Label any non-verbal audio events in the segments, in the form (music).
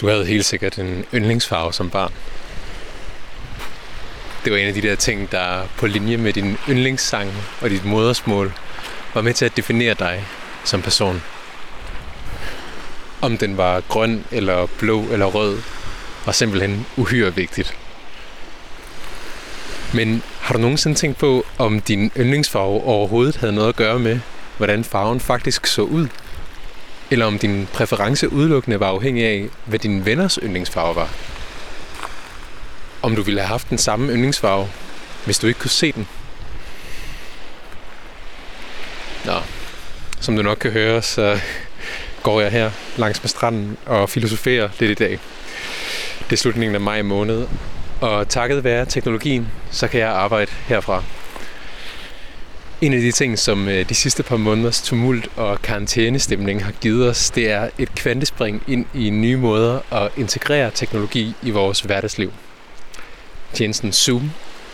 Du havde helt sikkert en yndlingsfarve som barn. Det var en af de der ting, der på linje med din yndlingssang og dit modersmål var med til at definere dig som person. Om den var grøn eller blå eller rød, var simpelthen uhyre vigtigt. Men har du nogensinde tænkt på, om din yndlingsfarve overhovedet havde noget at gøre med, hvordan farven faktisk så ud? Eller om din præference udelukkende var afhængig af, hvad dine venners yndlingsfarve var? Om du ville have haft den samme yndlingsfarve, hvis du ikke kunne se den? Nå, som du nok kan høre, så går jeg her langs med stranden og filosoferer lidt i dag. Det er slutningen af maj måned, og takket være teknologien, så kan jeg arbejde herfra. En af de ting, som øh, de sidste par måneders tumult og karantænestemning har givet os, det er et kvantespring ind i nye måder at integrere teknologi i vores hverdagsliv. Tjenesten Zoom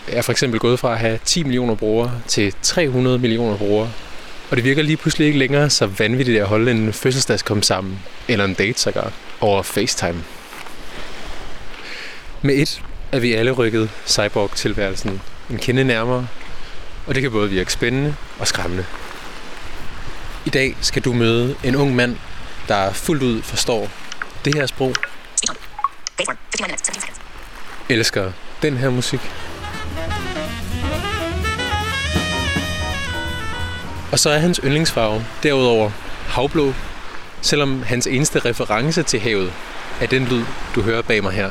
er for eksempel gået fra at have 10 millioner brugere til 300 millioner brugere. Og det virker lige pludselig ikke længere så vanvittigt at holde en fødselsdagskom sammen, eller en date sågar, over FaceTime. Med et er vi alle rykket cyborg-tilværelsen en kende nærmere, og det kan både virke spændende og skræmmende. I dag skal du møde en ung mand, der fuldt ud forstår det her sprog, elsker den her musik, og så er hans yndlingsfarve derudover havblå, selvom hans eneste reference til havet er den lyd, du hører bag mig her.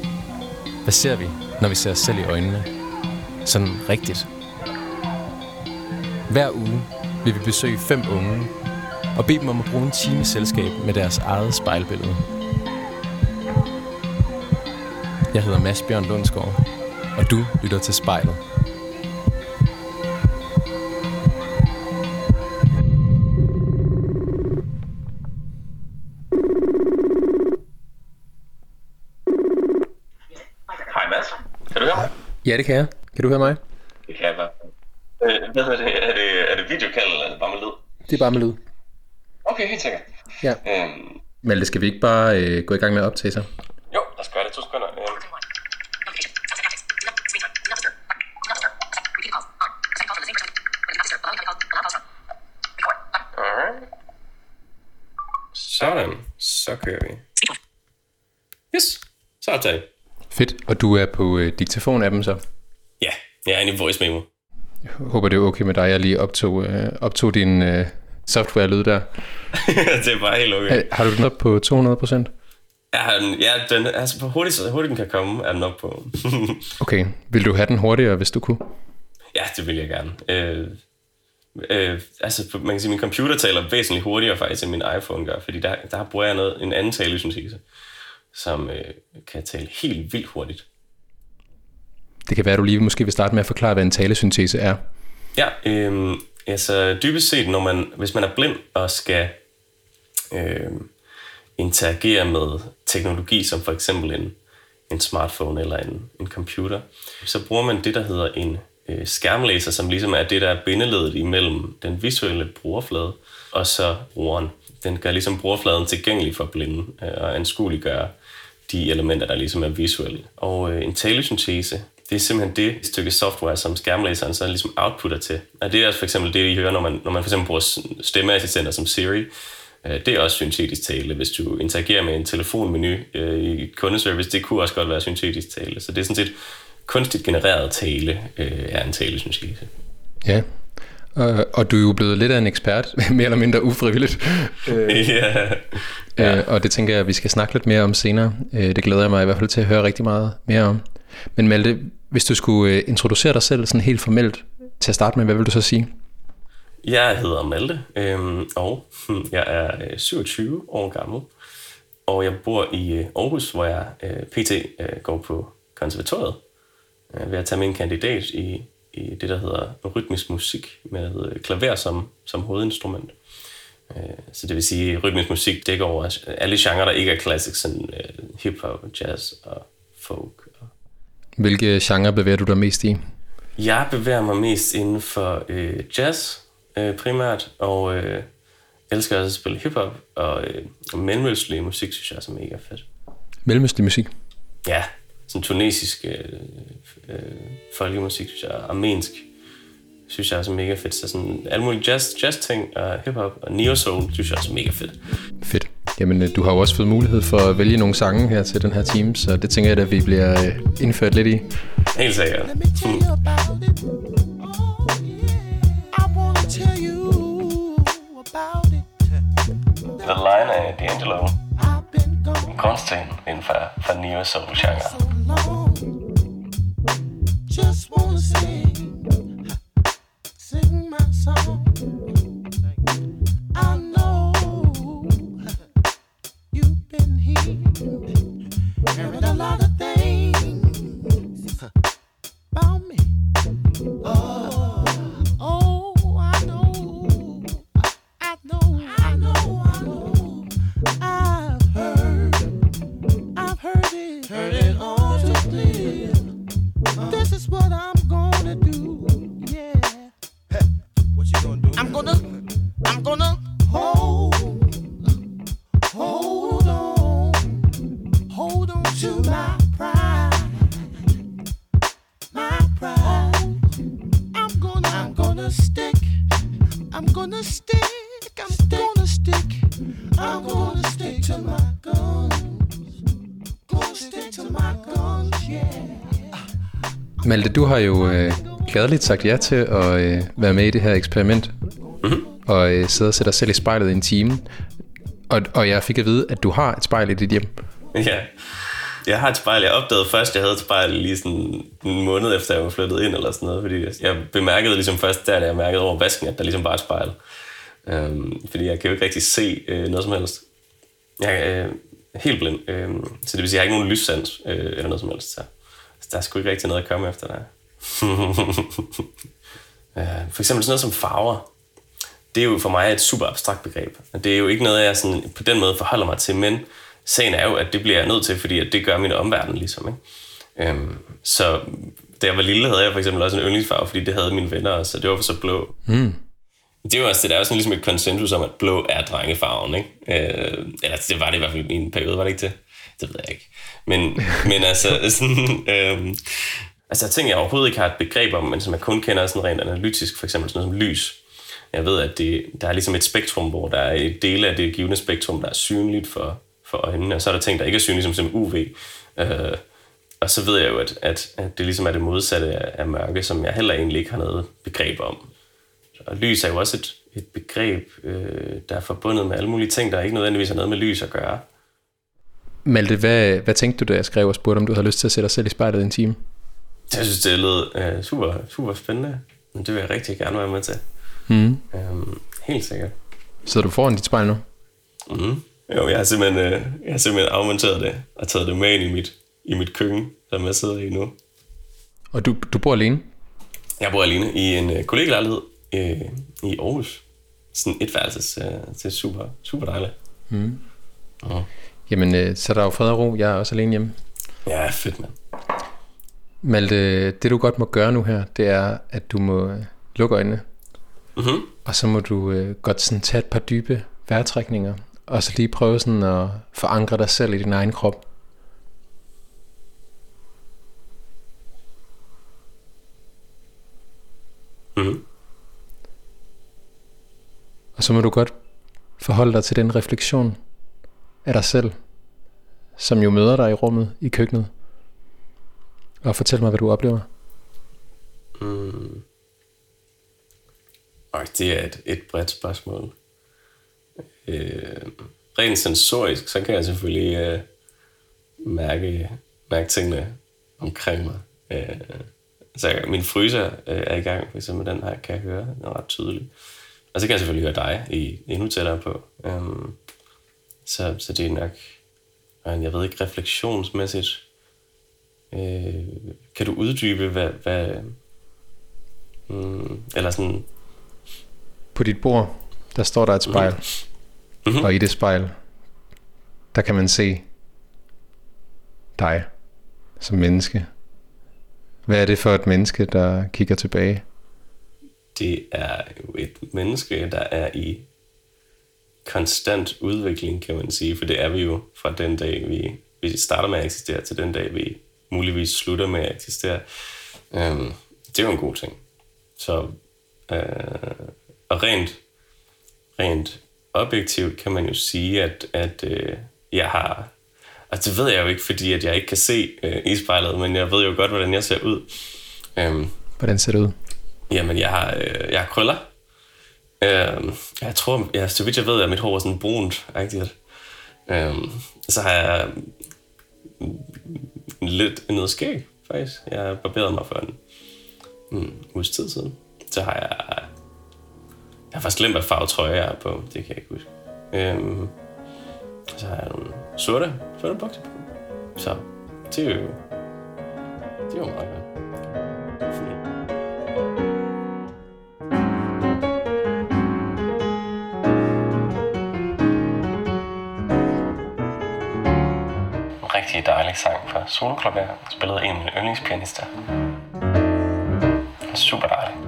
Hvad ser vi, når vi ser os selv i øjnene? Sådan rigtigt. Hver uge vil vi besøge fem unge og bede dem om at bruge en time selskab med deres eget spejlbillede. Jeg hedder Mads Bjørn Lundsgaard, og du lytter til spejlet. Ja, det kan jeg. Kan du høre mig? Det kan jeg bare. Øh, hvad hedder det? Er det, er det videokald, eller er det bare med lyd? Det er bare med lyd. Okay, helt sikkert. Ja. Øhm, Malte, skal vi ikke bare øh, gå i gang med at optage sig? jo, lad os gøre det. To sekunder. Øhm, alright. Sådan. Så kører vi. Yes. Så optager vi. Fedt. Og du er på øh, diktafon-appen så? Ja, jeg er inde i voice memo. Jeg håber, det er okay med dig. Jeg lige optog, øh, optog din øh, software-lyd der. (laughs) det er bare helt okay. Øh, Har du den op på 200 procent? Har den, ja, den, altså på hurtigt, så hurtigt den kan komme, er den op på. (laughs) Okay. Vil du have den hurtigere, hvis du kunne? Ja, det vil jeg gerne. Øh, øh, altså, man kan sige, at min computer taler væsentligt hurtigere faktisk, end min iPhone gør, fordi der, der bruger jeg noget, en anden talesyntese, som øh, kan tale helt vildt hurtigt. Det kan være, at du lige måske vil starte med at forklare, hvad en talesyntese er. Ja, øh, altså dybest set, når man, hvis man er blind og skal øh, interagere med teknologi, som for eksempel en, en smartphone eller en, en computer, så bruger man det, der hedder en øh, skærmlæser, som ligesom er det, der er bindeledet imellem den visuelle brugerflade og så brugeren. Den gør ligesom brugerfladen tilgængelig for blinde øh, og anskueliggør de elementer, der ligesom er visuelle. Og øh, en talesyntese, det er simpelthen det stykke software, som skærmlæseren så ligesom outputter til. Og det er for eksempel det, I hører, når man, når man for eksempel bruger stemmeassistenter som Siri. Øh, det er også syntetisk tale. Hvis du interagerer med en telefonmenu øh, i kundeservice, det kunne også godt være syntetisk tale. Så det er sådan set kunstigt genereret tale øh, er en talesyntese. Ja. Og, og du er jo blevet lidt af en ekspert, (laughs) mere eller mindre ufrivilligt. Øh, ja. (laughs) ja. øh, og det tænker jeg, at vi skal snakke lidt mere om senere. Øh, det glæder jeg mig i hvert fald til at høre rigtig meget mere om. Men Malte, hvis du skulle øh, introducere dig selv sådan helt formelt til at starte med, hvad vil du så sige? Jeg hedder Malte, øhm, og (laughs) jeg er 27 øh, år gammel. Og jeg bor i øh, Aarhus, hvor jeg øh, pt. Øh, går på konservatoriet. Øh, ved at tage min kandidat i, i det, der hedder rytmisk musik med øh, klaver som, som hovedinstrument. Øh, så det vil sige, at rytmisk musik dækker over alle genrer, der ikke er klassisk, sådan øh, hip-hop, jazz og folk. Hvilke genre bevæger du dig mest i? Jeg bevæger mig mest inden for øh, jazz øh, primært, og øh, elsker også at spille hiphop, og øh, mellemøstlig musik synes jeg er mega fedt. Mellemøstlig musik? Ja, sådan tunesisk øh, øh, folkemusik, synes jeg, armensk, synes jeg er så mega fedt. Så sådan alle mulige jazz, jazz ting og hiphop og neo soul, synes jeg er så mega fedt. Fedt. Jamen, øh, du har jo også fået mulighed for at vælge nogle sange her til den her team, så det tænker jeg, at vi bliver øh, indført lidt i. Helt sikkert. Hmm. The Line af D'Angelo. En kunstting inden for, for neo soul genre. Just wanna sing, Malte, du har jo øh, gladeligt sagt ja til at øh, være med i det her eksperiment, mm-hmm. og øh, sidde og sætte dig selv i spejlet i en time. Og, og jeg fik at vide, at du har et spejl i dit hjem. Ja, jeg har et spejl. Jeg opdagede først, at jeg havde et spejl lige sådan en måned efter, jeg var flyttet ind eller sådan noget. Fordi jeg bemærkede ligesom først der, da jeg mærkede over vasken, at der ligesom bare er et spejl. Øhm, fordi jeg kan jo ikke rigtig se øh, noget som helst. Jeg er øh, helt blind. Øh, så det vil sige, at jeg har ikke nogen lyssans øh, eller noget som helst. Så, så der er sgu ikke rigtig noget at komme efter der. (laughs) Øh, for eksempel sådan noget som farver. Det er jo for mig et super abstrakt begreb. Det er jo ikke noget, jeg sådan, på den måde forholder mig til, men sagen er jo, at det bliver jeg nødt til, fordi at det gør min omverden ligesom. Ikke? Øhm, så da jeg var lille, havde jeg for eksempel også en yndlingsfarve, fordi det havde mine venner, så det var for så blå. Mm. Det er jo også det, der er jo sådan ligesom et konsensus om, at blå er drengefarven, ikke? Øh, eller det var det i hvert fald i min periode, var det ikke det? Det ved jeg ikke. Men, (laughs) men altså, sådan, øh, altså ting, jeg overhovedet ikke har et begreb om, men som jeg kun kender sådan rent analytisk, for eksempel sådan noget som lys. Jeg ved, at det, der er ligesom et spektrum, hvor der er et dele af det givende spektrum, der er synligt for, for øjnene, og så er der ting, der ikke er synlige, som simpelthen UV. Øh, og så ved jeg jo, at, at, at det ligesom er det modsatte af, af mørke, som jeg heller egentlig ikke har noget begreb om. Og lys er jo også et, et begreb, øh, der er forbundet med alle mulige ting, der ikke nødvendigvis har noget med lys at gøre. Malte, hvad, hvad tænkte du, da jeg skrev og spurgte, om du havde lyst til at sætte dig selv i spejlet en time? Jeg synes, det lød øh, super, super spændende. Men det vil jeg rigtig gerne være med til. Mm. Øhm, helt sikkert. Sidder du foran dit spejl nu? Mm. Jo, jeg har, simpelthen, øh, jeg har simpelthen afmonteret det og taget det med ind i mit, i mit køkken, som jeg sidder i nu. Og du, du bor alene? Jeg bor alene i en øh, kollegelejlighed øh, i Aarhus. Sådan et værelses. Øh, det er super, super dejligt. Mm. Ja. Jamen, øh, så er der jo fred og ro. Jeg er også alene hjemme. Ja, fedt, mand. Malte, det du godt må gøre nu her, det er, at du må øh, lukke øjnene. Mm-hmm. Og så må du øh, godt sådan tage et par dybe vejrtrækninger. Og så lige prøve sådan at forankre dig selv i din egen krop. Mm-hmm. Og så må du godt forholde dig til den refleksion af dig selv, som jo møder dig i rummet i køkkenet. Og fortæl mig, hvad du oplever. Mm. Og det er et, et bredt spørgsmål. Øh, rent sensorisk, så kan jeg selvfølgelig øh, mærke, mærke tingene omkring mig. Øh, så min fryser øh, er i gang, for eksempel den her kan jeg høre, den er ret tydelig. Og så kan jeg selvfølgelig høre dig i, endnu tættere på. Øhm, så, så det er nok, jeg ved ikke, refleksionsmæssigt. Øh, kan du uddybe, hvad, hvad mm, eller sådan... På dit bord, der står der et spejl. Mm-hmm. Og i det spejl, der kan man se dig som menneske. Hvad er det for et menneske, der kigger tilbage? Det er jo et menneske, der er i konstant udvikling, kan man sige. For det er vi jo fra den dag, vi, vi starter med at eksistere, til den dag, vi muligvis slutter med at eksistere. Øhm, det er jo en god ting. Så, øh, og rent, rent objektivt kan man jo sige, at, at øh, jeg har... Altså det ved jeg jo ikke, fordi at jeg ikke kan se øh, i spejlet, men jeg ved jo godt, hvordan jeg ser ud. Øhm, hvordan ser det ud? Jamen, jeg har, øh, jeg har krøller. Øh, jeg tror, ja, så vidt jeg ved, at mit hår er sådan brunt. Rigtigt. Øh, så har jeg lidt noget skæg, faktisk. Jeg barberede mig for en, en uges tid siden. Så har jeg... Jeg har faktisk glemt, hvad farve trøje jeg er på. Det kan jeg ikke huske. Øhm, så har jeg nogle sorte, sorte bukser på. Så det er jo... Det er jo meget godt. rigtig dejlig sang fra Soloklaver, spillet af en af mine yndlingspianister. Super dejlig.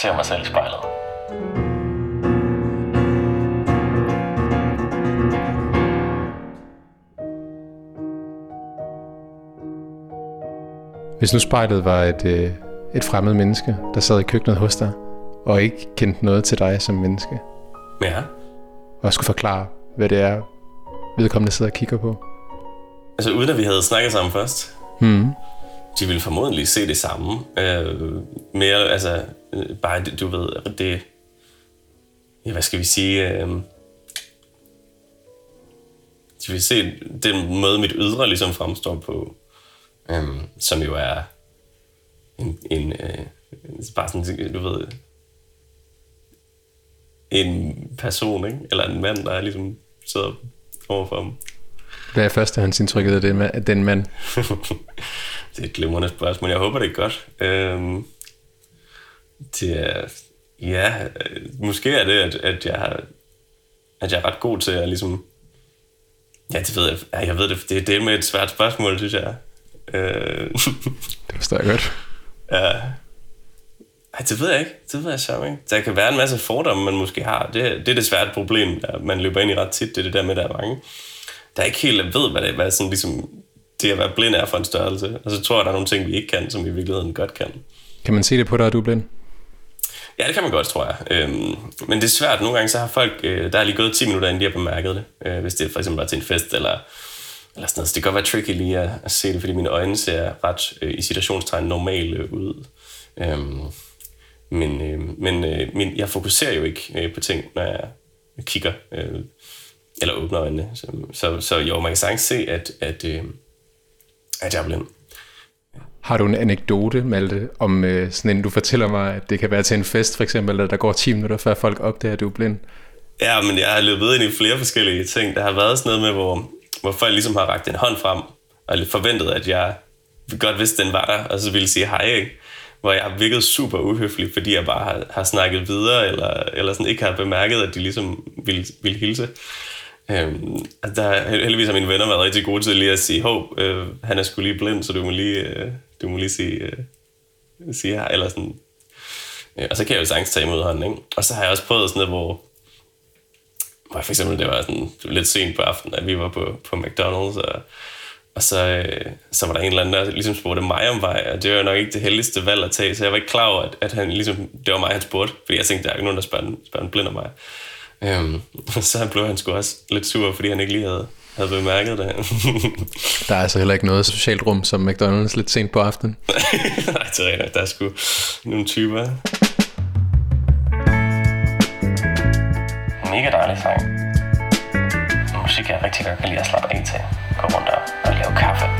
Ser mig selv i spejlet. Hvis nu spejlet var et, øh, et fremmed menneske, der sad i køkkenet hos dig, og ikke kendte noget til dig som menneske. Ja. Og skulle forklare, hvad det er, vedkommende sidder og kigger på. Altså uden at vi havde snakket sammen først. Hmm. De ville formodentlig se det samme. Øh, mere, altså, øh, bare, du ved, det... Ja, hvad skal vi sige? Øh, de vil se den måde, mit ydre ligesom fremstår på, øh, som jo er en, en øh, bare sådan, du ved, en person, ikke? Eller en mand, der er ligesom sidder overfor ham. Hvad er førstehåndsindtrykket af den, af den mand? (laughs) det er et glimrende spørgsmål. Jeg håber, det er godt. Øhm, det er... Ja, måske er det, at, at, jeg, at jeg er ret god til at ligesom... Ja, det ved jeg. Ja, jeg ved det. Det, det er med et svært spørgsmål, synes jeg. Øh, (laughs) det forstår jeg godt. Ja. Ej, det ved jeg ikke. Det ved jeg så ikke. Der kan være en masse fordomme, man måske har. Det, det er det svært problem, der man løber ind i ret tit. Det er det der med, at der er mange, der ikke helt ved, hvad det er, hvad sådan ligesom det at være blind er for en størrelse. Og så tror jeg, der er nogle ting, vi ikke kan, som vi i virkeligheden godt kan. Kan man se det på dig, at du er blind? Ja, det kan man godt, tror jeg. Øhm, men det er svært. Nogle gange så har folk, øh, der er lige gået 10 minutter, inden de har bemærket det. Øh, hvis det for eksempel er til en fest, eller, eller sådan noget. Så det kan godt være tricky lige at, at se det, fordi mine øjne ser ret øh, i situationstegn normale ud. Øhm, men øh, men øh, min, jeg fokuserer jo ikke øh, på ting, når jeg kigger øh, eller åbner øjnene. Så, så, så jo, man kan sagtens se, at, at, øh, er blind. Har du en anekdote, Malte, om øh, sådan en, du fortæller mig, at det kan være til en fest for eksempel, eller der går 10 minutter, før folk opdager, at du er blind? Ja, men jeg har løbet ind i flere forskellige ting. Der har været sådan noget med, hvor, hvor folk ligesom har ragt en hånd frem, og forventet, at jeg godt vidste, den var der, og så ville sige hej, ikke? Hvor jeg har virket super uhøflig, fordi jeg bare har, har snakket videre, eller, eller sådan ikke har bemærket, at de ligesom ville, ville hilse. Øhm, der heldigvis har mine venner været rigtig gode til lige at sige, hov, øh, han er sgu lige blind, så du må lige, øh, du må lige sige, øh, sige her, eller sådan. Øh, og så kan jeg jo sagtens tage imod hånden, ikke? Og så har jeg også prøvet sådan noget, hvor, hvor for eksempel det var sådan det var lidt sent på aftenen, at vi var på, på McDonald's, og, og så, øh, så var der en eller anden, der ligesom spurgte mig om vej, og det var nok ikke det heldigste valg at tage, så jeg var ikke klar over, at, at han ligesom, det var mig, han spurgte, fordi jeg tænkte, der er ikke nogen, der spørger, spørger en blind om mig. Øhm, (laughs) så blev han sgu også lidt sur, fordi han ikke lige havde, havde bemærket det. der er altså heller ikke noget socialt rum som McDonald's lidt sent på aftenen. (laughs) Nej, det er rigtigt. Der er sgu nogle typer. Mega dejlig sang. Musik, jeg rigtig godt kan lide at slappe af til. Gå rundt og, og lave kaffe.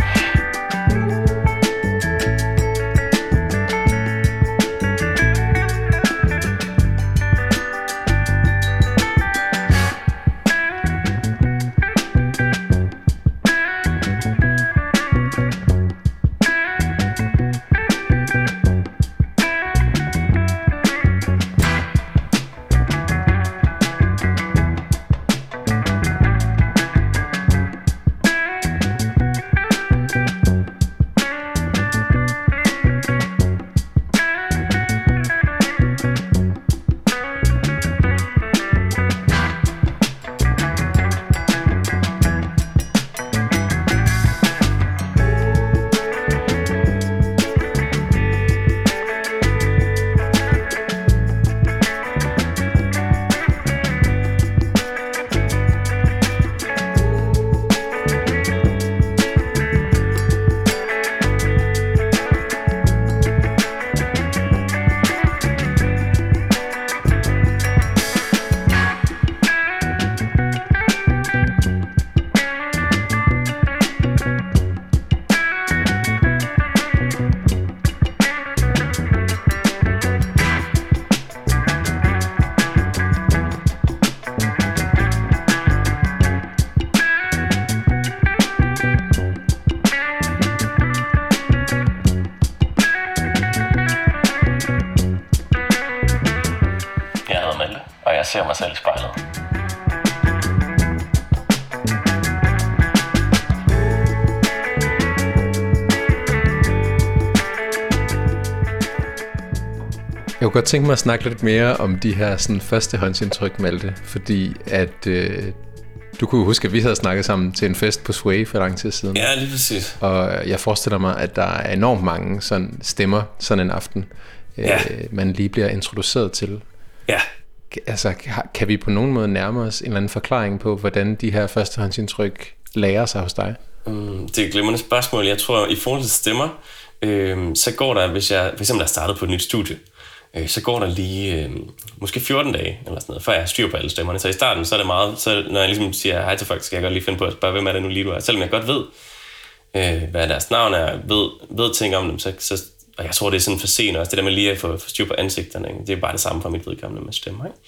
Ser mig selv i spejlet. Jeg kunne godt tænke mig at snakke lidt mere om de her sådan, førstehåndsindtryk, Malte, fordi at øh, du kunne huske, at vi havde snakket sammen til en fest på Sway for lang tid siden. Ja, lige præcis. Og jeg forestiller mig, at der er enormt mange sådan stemmer sådan en aften, ja. øh, man lige bliver introduceret til. Ja, altså, kan vi på nogen måde nærme os en eller anden forklaring på, hvordan de her førstehåndsindtryk lærer sig hos dig? Mm, det er et glimrende spørgsmål. Jeg tror, i forhold til stemmer, øh, så går der, hvis jeg for eksempel er startet på et nyt studie, øh, så går der lige øh, måske 14 dage, eller sådan noget, før jeg har styr på alle stemmerne. Så i starten, så er det meget, så når jeg ligesom siger hej til folk, skal jeg godt lige finde på at spørge, hvem er det nu lige du er. Selvom jeg godt ved, øh, hvad deres navn er, ved, ved ting om dem, så, så og jeg tror, det er sådan for sent også, det der med lige at få, få styr på ansigterne, ikke? det er bare det samme for mit vedkommende med stemmer. Ikke?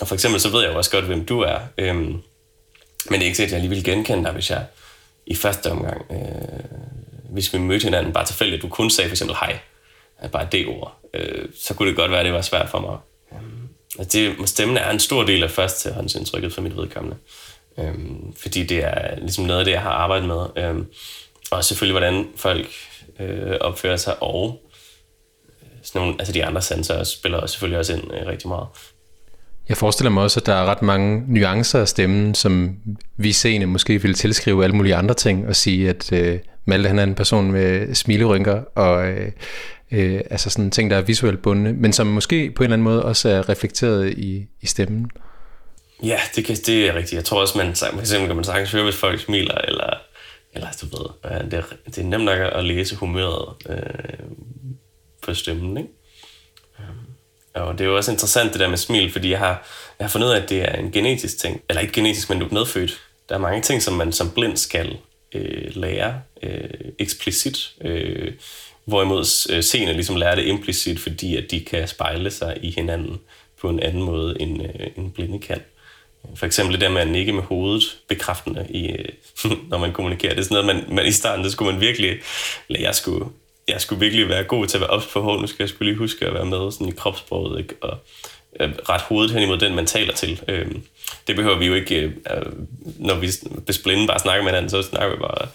Og for eksempel, så ved jeg jo også godt, hvem du er. Øhm, men det er ikke sikkert, at jeg lige vil genkende dig, hvis jeg i første omgang, øh, hvis vi mødte hinanden bare tilfældigt, at du kun sagde for eksempel hej, bare det ord, øh, så kunne det godt være, at det var svært for mig. Øhm, altså det, stemmen er en stor del af førstehåndsindtrykket for mit vedkommende. Øhm, fordi det er ligesom noget af det, jeg har arbejdet med. Øhm, og selvfølgelig, hvordan folk øh, opfører sig, og øh, sådan nogle, altså de andre sanser spiller selvfølgelig også ind øh, rigtig meget. Jeg forestiller mig også, at der er ret mange nuancer af stemmen, som vi seende måske vil tilskrive alle mulige andre ting, og sige, at øh, Malte han er en person med smilerynker, og øh, øh, altså sådan ting, der er visuelt bundne, men som måske på en eller anden måde også er reflekteret i, i stemmen. Ja, det, kan, det er rigtigt. Jeg tror også, man, for eksempel kan man sagtens høre, hvis folk smiler, eller eller du ved, det er, det er nemt nok at læse humøret øh, på stemmen, ikke? Øhm, og det er jo også interessant det der med smil, fordi jeg har, jeg har fundet ud af, at det er en genetisk ting. Eller ikke genetisk, men medfødt. Der er mange ting, som man som blind skal øh, lære øh, eksplicit. Øh, hvorimod øh, seende ligesom lærer det implicit, fordi at de kan spejle sig i hinanden på en anden måde, end, øh, end blinde kan. For eksempel det der med at nikke med hovedet bekræftende, i, øh, (laughs) når man kommunikerer. Det er sådan noget, man, man i starten, der skulle man virkelig, eller jeg skulle, jeg skulle virkelig være god til at være ops på hovedet. Nu skal jeg skulle lige huske at være med sådan i kropsproget, ikke? og øh, ret hovedet hen imod den, man taler til. Øh, det behøver vi jo ikke, øh, øh når vi besblinde bare snakker med hinanden, så snakker vi bare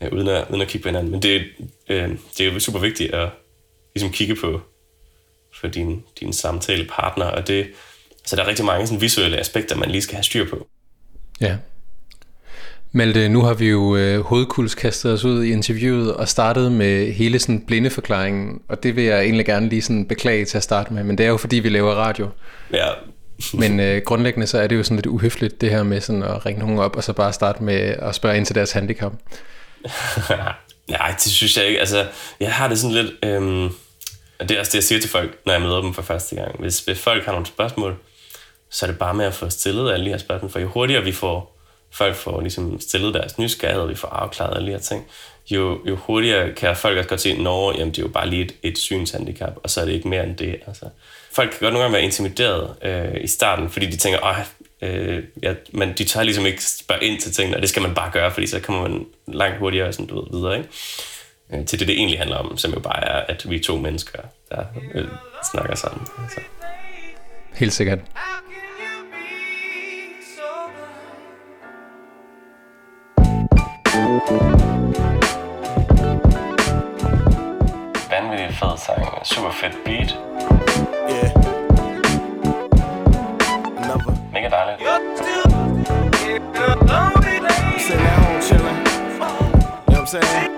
øh, uden, at, uden at kigge på hinanden. Men det, øh, det er jo super vigtigt at ligesom kigge på, for din, din samtalepartner, og det, så der er rigtig mange sådan visuelle aspekter, man lige skal have styr på. Ja. Malte, nu har vi jo øh, hovedkuls kastet os ud i interviewet og startet med hele sådan blindeforklaringen, og det vil jeg egentlig gerne lige sådan beklage til at starte med, men det er jo fordi, vi laver radio. Ja. men øh, grundlæggende så er det jo sådan lidt uhøfligt, det her med sådan at ringe nogen op og så bare starte med at spørge ind til deres handicap. (laughs) Nej, det synes jeg ikke. Altså, jeg har det sådan lidt... Øhm, det er også det, jeg siger til folk, når jeg møder dem for første gang. Hvis, hvis folk har nogle spørgsmål, så er det bare med at få stillet alle de her spørgsmål. For jo hurtigere vi får folk får ligesom stillet deres nysgerrighed, vi får afklaret alle de her ting, jo, jo hurtigere kan folk også godt se, at jamen, det er jo bare lige et, et synshandicap, og så er det ikke mere end det. Altså, folk kan godt nogle gange være intimideret øh, i starten, fordi de tænker, at øh, ja, men de tør ligesom ikke spørge ind til tingene, og det skal man bare gøre, fordi så kommer man langt hurtigere sådan, du ved, videre. Ikke? Øh, til det, det egentlig handler om, som jo bare er, at vi er to mennesker, der øh, snakker sammen. Altså. Helt sikkert. Vanvittigt fed sang, super fedt beat. Yeah. Mega dejligt. Sitting at home chilling. You know what I'm saying?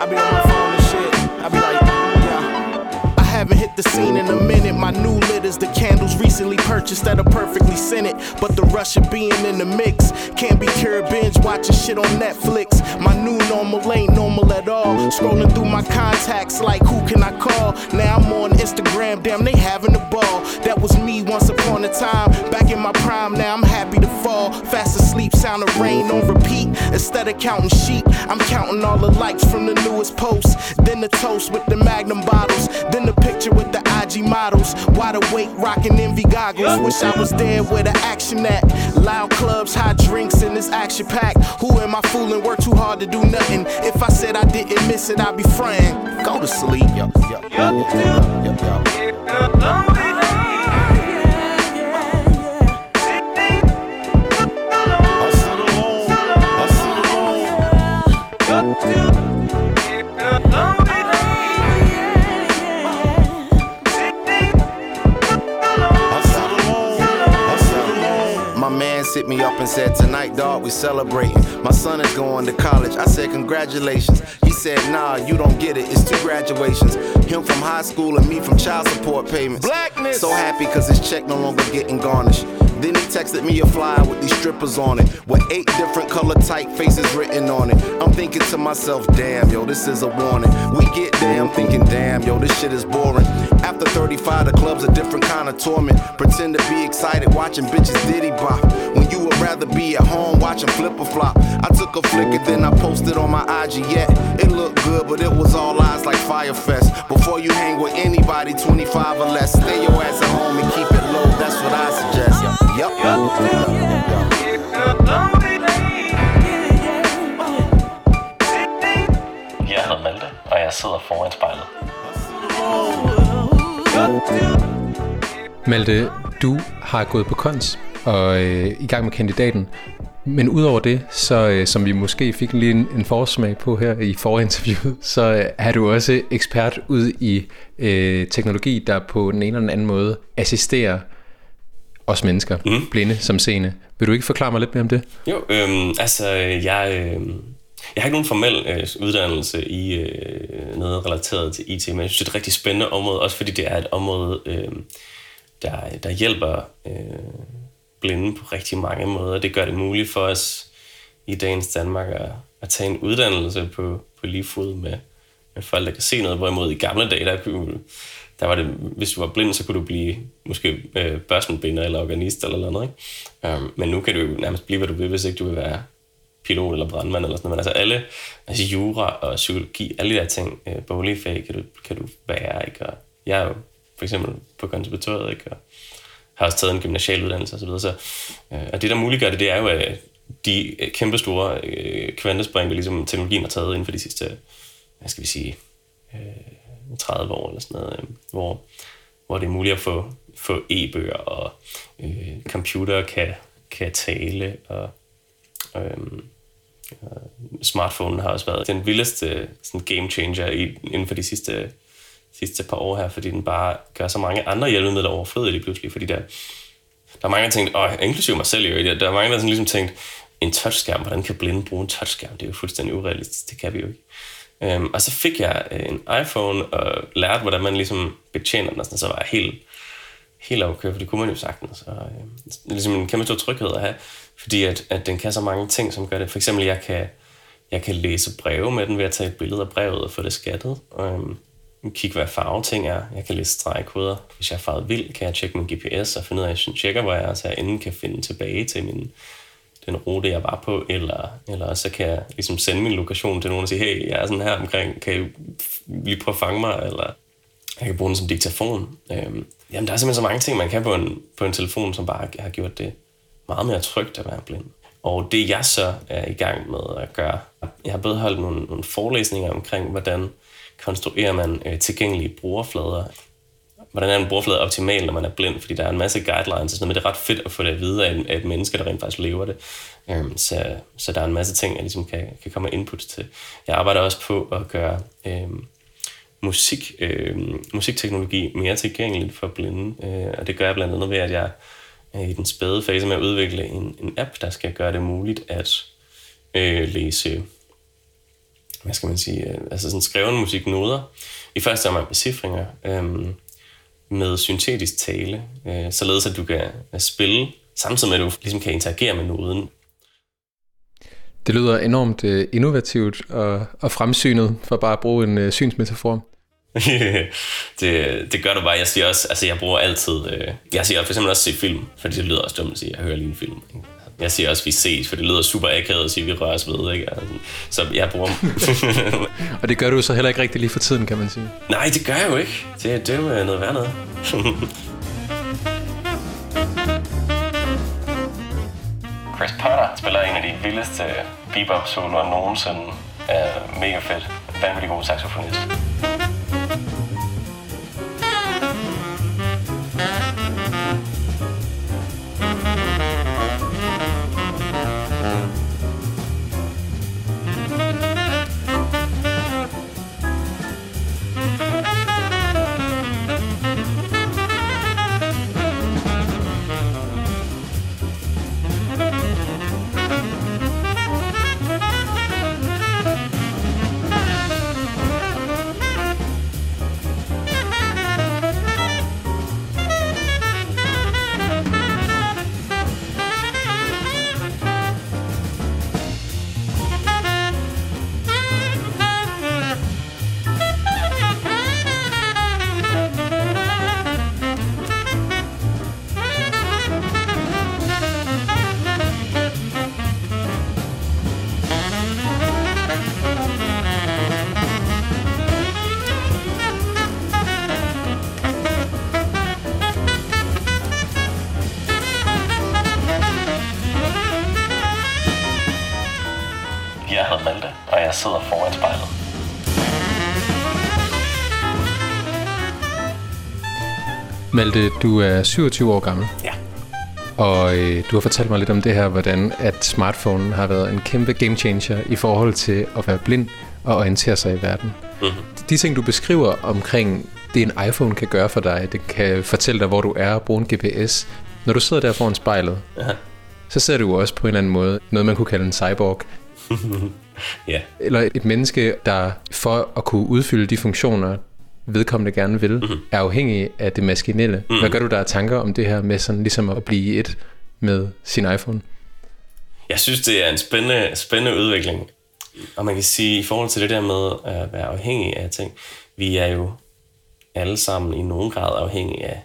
I be on my phone and shit. I be like, yeah. I haven't hit the scene in a minute. My new lit is the candles recently purchased that are perfectly scented. But the rush of being in the mix can't be cured. Binge watching shit on Netflix. My new normal ain't normal at all. Scrolling through my contacts like who can I call? Now I'm on Instagram, damn, they having a ball. That was me once upon a time. Back in my prime, now I'm happy to fall. Fast asleep, sound of rain on repeat. Instead of counting sheep, I'm counting all the likes from the newest posts. Then the toast with the magnum bottles. Then the picture with the IG models. Wide awake, rocking envy goggles. Wish I was there where the action at. Loud clubs, hot drinks in this action pack. Who am I fooling? Work too hard to do nothing. If I said I didn't miss it, I'd be frying. Go to sleep, yo, yo, yo, yo, yo, yo. Said, Tonight, dog, we celebrating. My son is going to college. I said, Congratulations. He said, Nah, you don't get it. It's two graduations. Him from high school and me from child support payments. Blackness. So happy because his check no longer getting garnished. Then he texted me a flyer with these strippers on it, with eight different color typefaces written on it. I'm thinking to myself, damn, yo, this is a warning. We get there, I'm thinking, damn, yo, this shit is boring. After 35, the club's a different kind of torment. Pretend to be excited watching bitches diddy bop. When you would rather be at home watching flip or flop. I took a flick and then I posted on my IG. Yeah, it looked good, but it was all eyes like Firefest. Before you hang with anybody 25 or less, stay your ass at home and keep it low. That's what I suggest. Yep. Jeg hedder Malte, og jeg sidder foran spejlet. Malte, du har gået på kons og øh, i gang med kandidaten. Men udover det, så øh, som vi måske fik lige en, en forsmag på her i forinterviewet, (laughs) så øh, er du også ekspert ud i øh, teknologi, der på den ene eller den anden måde assisterer os mennesker, mm. blinde som seende. Vil du ikke forklare mig lidt mere om det? Jo, øhm, altså jeg, øh, jeg har ikke nogen formel øh, uddannelse i øh, noget relateret til IT, men jeg synes, det er et rigtig spændende område, også fordi det er et område, øh, der, der hjælper øh, blinde på rigtig mange måder. Det gør det muligt for os i dagens Danmark at, at tage en uddannelse på, på lige fod med, med folk, der kan se noget, hvorimod i gamle dage, der der var det, hvis du var blind, så kunne du blive måske øh, børsenbinder eller organist eller noget. Ikke? Um, men nu kan du jo nærmest blive, hvad du vil, hvis ikke du vil være pilot eller brandmand eller sådan noget. Men altså alle, altså jura og psykologi, alle de der ting, øh, boligfag kan du, kan du være, ikke? Og jeg er jo for eksempel på konservatoriet, ikke? Og har også taget en gymnasial uddannelse osv. Så, videre, så, øh, og det, der muliggør det, det er jo, at de øh, kæmpe store øh, kvantespring, der ligesom teknologien har taget inden for de sidste, hvad skal vi sige, øh, 30 år eller sådan noget, øh, hvor, hvor det er muligt at få, få e-bøger, og øh, computer kan, kan tale, og øh, smartphone har også været den vildeste sådan game changer i, inden for de sidste sidste par år her, fordi den bare gør så mange andre hjælpemidler overflødige lige pludselig, fordi der, der er mange, der tænkt, og inklusive mig selv jo, der er mange, der sådan ligesom tænkt, en touchskærm, hvordan kan blinde bruge en touchskærm? Det er jo fuldstændig urealistisk, det kan vi jo ikke. Øhm, og så fik jeg øh, en iPhone og lærte, hvordan man ligesom betjener den, og sådan, så var jeg helt, helt okay, for det kunne man jo sagtens. Og, øh, det er ligesom en kæmpe stor tryghed at have, fordi at, at den kan så mange ting, som gør det. For eksempel, jeg kan, jeg kan læse breve med den ved at tage et billede af brevet og få det skattet. Øhm, kigge, hvad farve ting er. Jeg kan læse stregkoder. Hvis jeg er farvet vild, kan jeg tjekke min GPS og finde ud af, at jeg tjekker, hvor jeg er, så jeg inden kan finde tilbage til min, den rute, jeg var på, eller, eller så kan jeg ligesom sende min lokation til nogen og sige, hey, jeg er sådan her omkring, kan I lige prøve at fange mig, eller jeg kan bruge den som diktafon. Øhm, jamen, der er simpelthen så mange ting, man kan på en, på en telefon, som bare har gjort det meget mere trygt at være blind. Og det jeg så er i gang med at gøre, jeg har både holdt nogle, nogle forelæsninger omkring, hvordan konstruerer man øh, tilgængelige brugerflader. Hvordan er en brugerflade optimal, når man er blind? Fordi der er en masse guidelines og sådan noget, men det er ret fedt at få det at vide af, af et menneske, der rent faktisk lever det. Øhm, så, så der er en masse ting, jeg ligesom kan, kan komme input til. Jeg arbejder også på at gøre øhm, musik, øhm, musikteknologi mere tilgængeligt for blinde, øh, og det gør jeg blandt andet ved, at jeg Øh, i den spæde fase med at udvikle en, en app, der skal gøre det muligt at øh, læse hvad skal man sige, øh, altså sådan skrevne musiknoder. I første omgang becifringer øh, med syntetisk tale, øh, således at du kan øh, spille, samtidig med at du ligesom kan interagere med noden. Det lyder enormt øh, innovativt og, og fremsynet, for bare at bruge en øh, synsmetafor. (laughs) det, det gør du bare. Jeg siger også, altså jeg bruger altid, øh, jeg siger for eksempel også se film, fordi det lyder også dumt at sige, jeg hører lige en film. Ikke? Jeg siger også, vi ses, for det lyder super akavet at sige, vi rører os ved. Ikke? Altså, så jeg bruger... (laughs) og det gør du så heller ikke rigtig lige for tiden, kan man sige. Nej, det gør jeg jo ikke. Det, det er jo noget værd noget. (laughs) Chris Potter spiller en af de vildeste bebop-soloer nogensinde. Er mega fedt. Vanvittig god saxofonist. Malte, du er 27 år gammel. Ja. Og øh, du har fortalt mig lidt om det her, hvordan at smartphonen har været en kæmpe game changer i forhold til at være blind og orientere sig i verden. Mm-hmm. De ting, du beskriver omkring det, en iPhone kan gøre for dig, det kan fortælle dig, hvor du er og bruge en GPS. Når du sidder der foran spejlet, ja. så ser du også på en eller anden måde noget, man kunne kalde en cyborg. (laughs) ja. Eller et menneske, der for at kunne udfylde de funktioner, vedkommende gerne vil, mm-hmm. er afhængig af det maskinelle. Mm-hmm. Hvad gør du der af tanker om det her med sådan ligesom at blive et med sin iPhone? Jeg synes, det er en spændende, spændende udvikling. Og man kan sige, i forhold til det der med at være afhængig af ting, vi er jo alle sammen i nogen grad afhængige af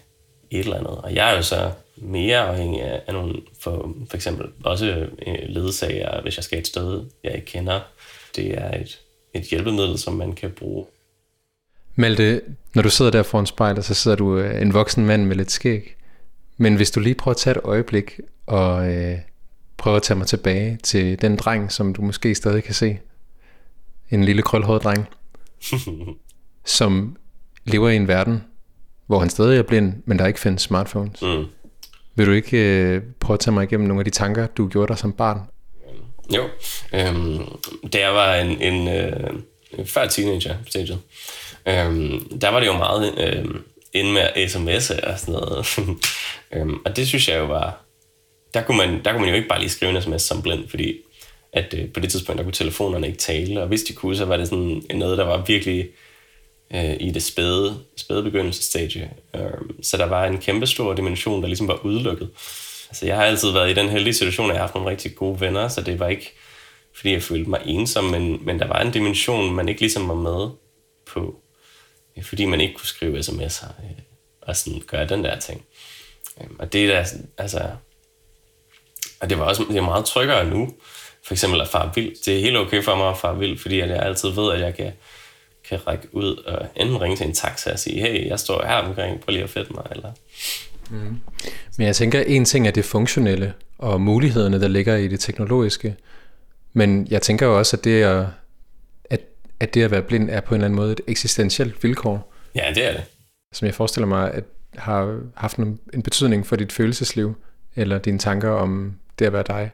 et eller andet. Og jeg er jo så mere afhængig af, af nogle, for, for eksempel også øh, ledsager, hvis jeg skal et sted, jeg ikke kender. Det er et, et hjælpemiddel, som man kan bruge. Malte, når du sidder der foran spejlet, så sidder du øh, en voksen mand med lidt skæg. Men hvis du lige prøver at tage et øjeblik og øh, prøver at tage mig tilbage til den dreng, som du måske stadig kan se. En lille krølhåret dreng, (laughs) som lever i en verden, hvor han stadig er blind, men der ikke findes smartphones. Mm. Vil du ikke øh, prøve at tage mig igennem nogle af de tanker, du gjorde dig som barn? Jo, øhm, da jeg var en, en øh, før teenager-staget, Øhm, der var det jo meget øhm, inde med sms'er og sådan noget. (laughs) øhm, og det synes jeg jo var... Der kunne, man, der kunne man jo ikke bare lige skrive en sms som blind, fordi at øh, på det tidspunkt, der kunne telefonerne ikke tale, og hvis de kunne, så var det sådan noget, der var virkelig øh, i det spæde, spæde begyndelsesstadie. Øh, så der var en kæmpe stor dimension, der ligesom var udelukket. Altså, jeg har altid været i den heldige situation, at jeg har haft nogle rigtig gode venner, så det var ikke, fordi jeg følte mig ensom, men, men der var en dimension, man ikke ligesom var med på, Øh, fordi man ikke kunne skrive sms'er øh, og sådan gøre den der ting. Øh, og det er altså, og det var også det er meget tryggere nu, for eksempel at fare vild. Det er helt okay for mig at fare vild, fordi at jeg altid ved, at jeg kan, kan række ud og enten ringe til en taxa og sige, hey, jeg står her omkring, prøv lige at fedte mig, eller... Mm. Men jeg tænker, en ting er det funktionelle og mulighederne, der ligger i det teknologiske, men jeg tænker jo også, at det, at, at det at være blind er på en eller anden måde et eksistentielt vilkår. Ja, det er det. Som jeg forestiller mig, at har haft en betydning for dit følelsesliv, eller dine tanker om det at være dig.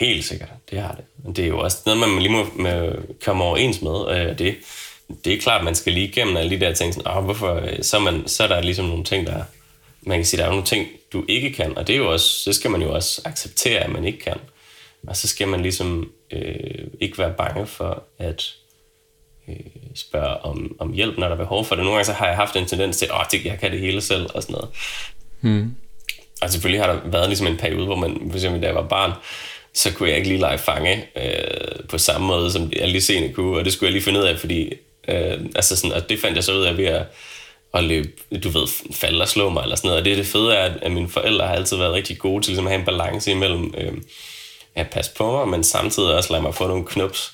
Helt sikkert, det har det. Det er jo også noget, man lige må med, komme overens med. Øh, det, det er klart, man skal lige igennem alle de der ting. Sådan, oh, hvorfor? Øh, så, man, så er der ligesom nogle ting, der... Man kan sige, der er nogle ting, du ikke kan, og det, er jo også, det skal man jo også acceptere, at man ikke kan. Og så skal man ligesom øh, ikke være bange for at øh, spørge om, om hjælp, når der er behov for det. Nogle gange så har jeg haft en tendens til, at jeg kan det hele selv og sådan noget. Hmm. Og selvfølgelig har der været ligesom en periode, hvor man, for eksempel da jeg var barn, så kunne jeg ikke lige lege fange øh, på samme måde, som alle de sene kunne, og det skulle jeg lige finde ud af, fordi øh, altså sådan, og det fandt jeg så ud af ved at, at løbe, du ved, falde og slå mig, eller sådan noget, og det, det fede er, at mine forældre har altid været rigtig gode til ligesom at have en balance imellem øh, at passe på mig, men samtidig også lade mig få nogle knups,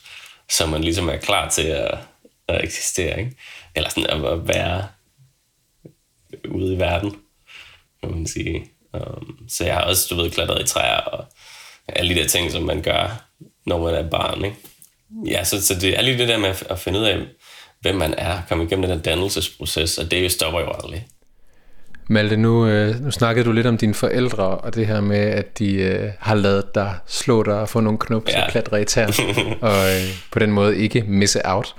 så man ligesom er klar til at, at eksistere, ikke? eller sådan at, være ude i verden, må man sige. Um, så jeg har også, du ved, klatret i træer og alle de der ting, som man gør, når man er barn. Ikke? Ja, så, så det er lige det der med at finde ud af, hvem man er, komme igennem den der dannelsesproces, og det stopper jo aldrig. Malte, nu, øh, nu snakkede du lidt om dine forældre, og det her med, at de øh, har lavet dig slå dig og få nogle knups ja. og klatre i tæer, (laughs) og øh, på den måde ikke misse out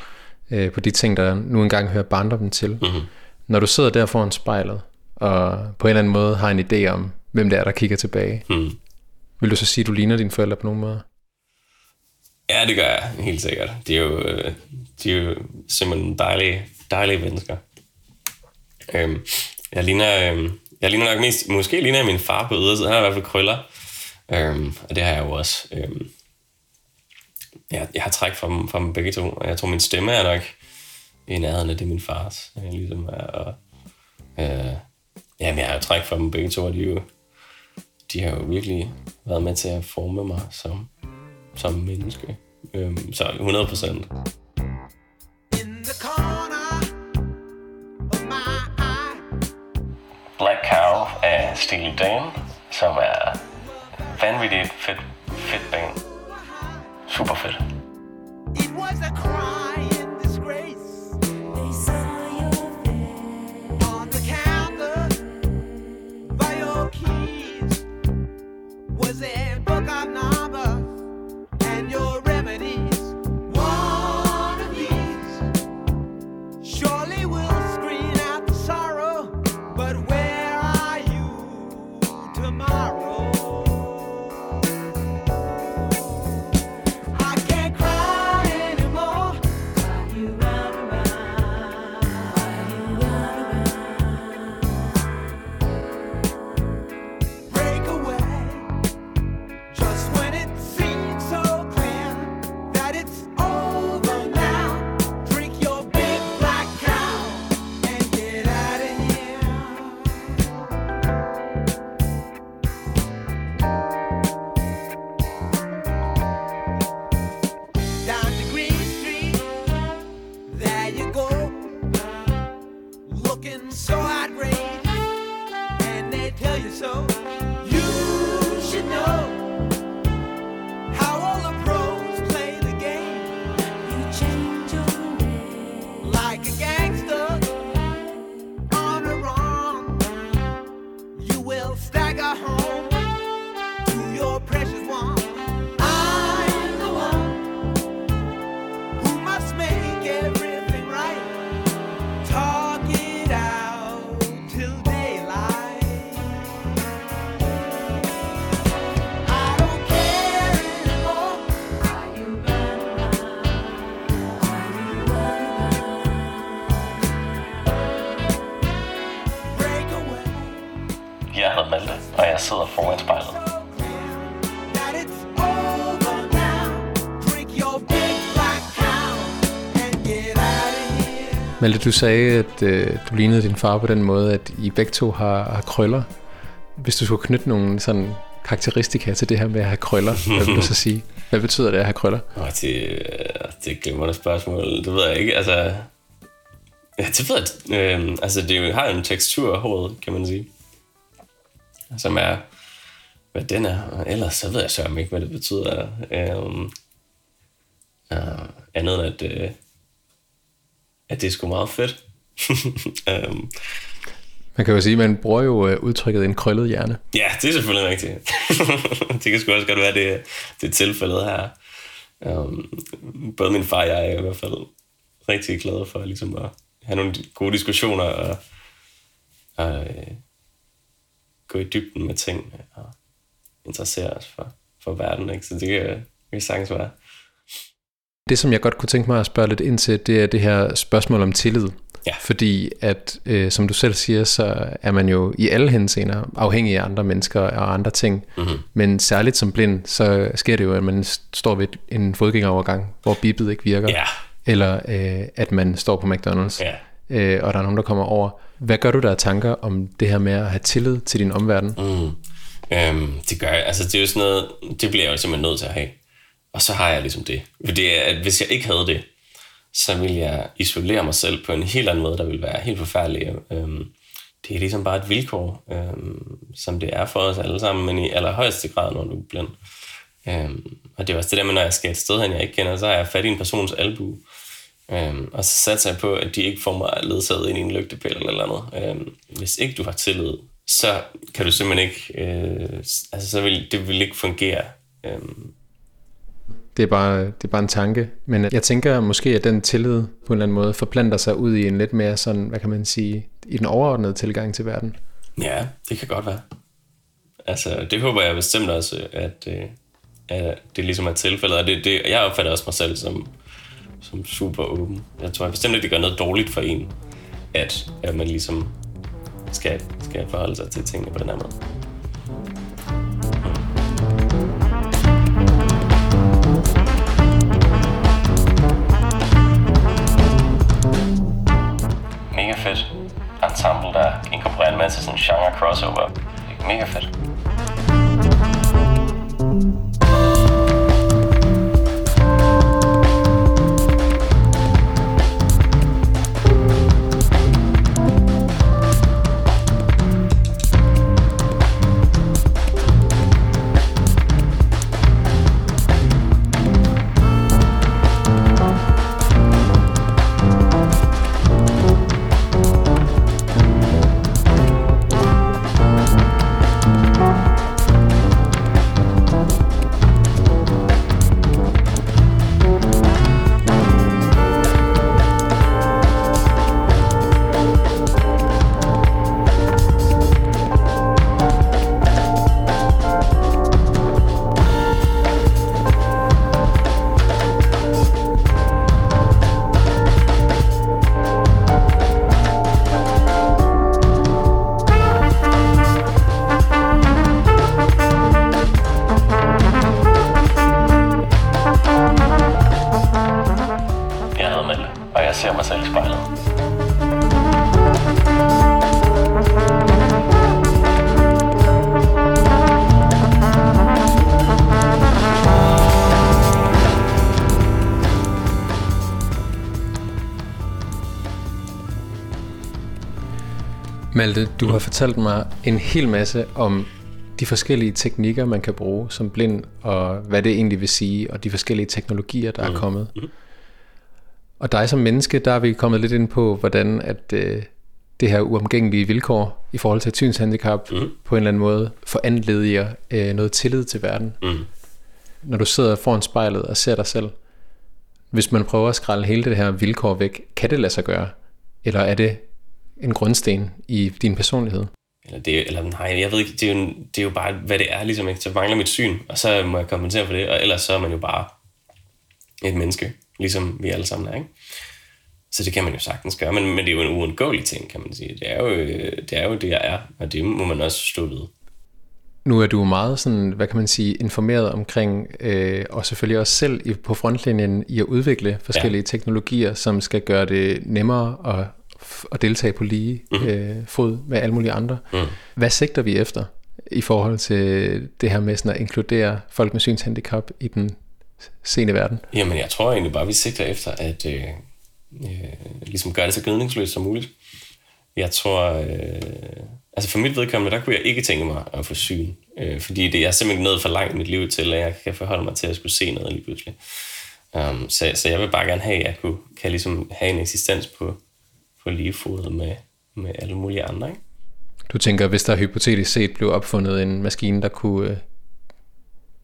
øh, på de ting, der nu engang hører barndommen til. Mm-hmm. Når du sidder der foran spejlet, og på en eller anden måde har en idé om, hvem det er, der kigger tilbage, mm. vil du så sige, at du ligner dine forældre på nogen måde? Ja, det gør jeg helt sikkert. De er jo, øh, de er jo simpelthen dejlige, dejlige mennesker. Øhm, jeg ligner, øh, jeg ligner nok mest, måske ligner jeg min far på ydersiden. Han har i hvert fald krøller. Øhm, og det har jeg jo også. Øhm, jeg, jeg har træk fra dem, fra dem begge to, og jeg tror, min stemme er nok i nærheden af det, min fars jeg ligesom er. Og, øh, jamen, jeg har jo træk fra dem begge to, og de, jo, de har jo virkelig været med til at forme mig som, som menneske. Øhm, så 100 procent. Black Cow af Steely Dan, som er vanvittigt fedt, fedt band. Super fedt. Malte, du sagde, at øh, du lignede din far på den måde, at I begge to har, har krøller. Hvis du skulle knytte nogle sådan karakteristika til det her med at have krøller, hvad vil du så sige? Hvad betyder det at have krøller? Oh, det, det er et glimrende spørgsmål. Det ved jeg ikke. Altså, ja, det ved jeg. Øh, altså, det har jo en tekstur af håret, kan man sige. Som er, hvad den er. Og ellers så ved jeg sørme ikke, hvad det betyder. Øh, øh, andet end, at, øh, at det er sgu meget fedt. (laughs) øh, Man kan jo sige, at man bruger jo øh, udtrykket en krøllet hjerne. Ja, det er selvfølgelig rigtigt. (laughs) det kan sgu også godt være, det, det er tilfældet her. Um, både min far og jeg er i hvert fald rigtig glade for ligesom at have nogle gode diskussioner og, og øh, gå i dybden med ting og interessere os for, for verden. Ikke? Så det kan, det kan sagtens være. Det, som jeg godt kunne tænke mig at spørge lidt ind til, det er det her spørgsmål om tillid. Ja. Fordi at, øh, som du selv siger, så er man jo i alle henseender afhængig af andre mennesker og andre ting. Mm-hmm. Men særligt som blind, så sker det jo, at man står ved en fodgængerovergang, hvor bibet ikke virker. Ja. Eller øh, at man står på McDonald's, Ja. øh, og der er nogen, der kommer over. Hvad gør du der af tanker om det her med at have tillid til din omverden? Mm. Øhm, det gør jeg. Altså, det er jo sådan noget, det bliver jeg jo simpelthen nødt til at have. Og så har jeg ligesom det. Fordi at hvis jeg ikke havde det, så ville jeg isolere mig selv på en helt anden måde, der ville være helt forfærdelig. Øhm, det er ligesom bare et vilkår, øhm, som det er for os alle sammen, men i allerhøjeste grad, når du er blind. Øhm, og det er også det der med, når jeg skal et sted hen, jeg ikke kender, så har jeg fat i en persons albu. Øhm, og så satser jeg på, at de ikke får mig ledsaget ind i en lygtepæl eller andet. Øhm, hvis ikke du har tillid, så kan du simpelthen ikke, øh, altså så vil det vil ikke fungere. Øhm, det er, bare, det er bare en tanke. Men jeg tænker måske, at den tillid på en eller anden måde forplanter sig ud i en lidt mere sådan, hvad kan man sige, i den overordnede tilgang til verden. ja, det kan godt være. Altså, det håber jeg bestemt også, at, øh, at det ligesom er tilfældet. Og det, det, jeg opfatter også mig selv som, som super åben. Jeg tror jeg bestemt ikke, det gør noget dårligt for en, at, at man ligesom skal, skal forholde sig til tingene på den her måde. Crossover. Det er mega Malte, du har fortalt mig en hel masse om de forskellige teknikker, man kan bruge som blind, og hvad det egentlig vil sige, og de forskellige teknologier, der er kommet. Og dig som menneske, der er vi kommet lidt ind på, hvordan at øh, det her uomgængelige vilkår i forhold til synshandicap mm. på en eller anden måde foranlediger øh, noget tillid til verden. Mm. Når du sidder foran spejlet og ser dig selv, hvis man prøver at skrælle hele det her vilkår væk, kan det lade sig gøre? Eller er det en grundsten i din personlighed? Eller, det, eller nej, jeg ved ikke, det er, jo, det er jo bare, hvad det er, ligesom ikke. Så mangler mit syn, og så må jeg kompensere for det, og ellers så er man jo bare et menneske, ligesom vi alle sammen er, ikke? Så det kan man jo sagtens gøre, men, men det er jo en uundgåelig ting, kan man sige. Det er jo, øh, det er jo det, jeg er, og det må man også stå ved. Nu er du meget sådan, hvad kan man sige, informeret omkring, øh, og selvfølgelig også selv på frontlinjen i at udvikle forskellige ja. teknologier, som skal gøre det nemmere at, at deltage på lige mm. øh, fod med alle mulige andre. Mm. Hvad sigter vi efter i forhold til det her med sådan at inkludere folk med synshandicap i den sene verden? Jamen, jeg tror egentlig bare, vi sigter efter at øh, øh, ligesom gøre det så gnidningsløst som muligt. Jeg tror, øh, altså for mit vedkommende, der kunne jeg ikke tænke mig at få syn. Øh, fordi det er simpelthen nået for langt i mit liv til, at jeg kan forholde mig til at skulle se noget lige pludselig. Um, så, så jeg vil bare gerne have, at jeg kunne, kan ligesom have en eksistens på, på lige fod med, med alle mulige andre. Ikke? Du tænker, hvis der hypotetisk set blev opfundet en maskine, der kunne øh,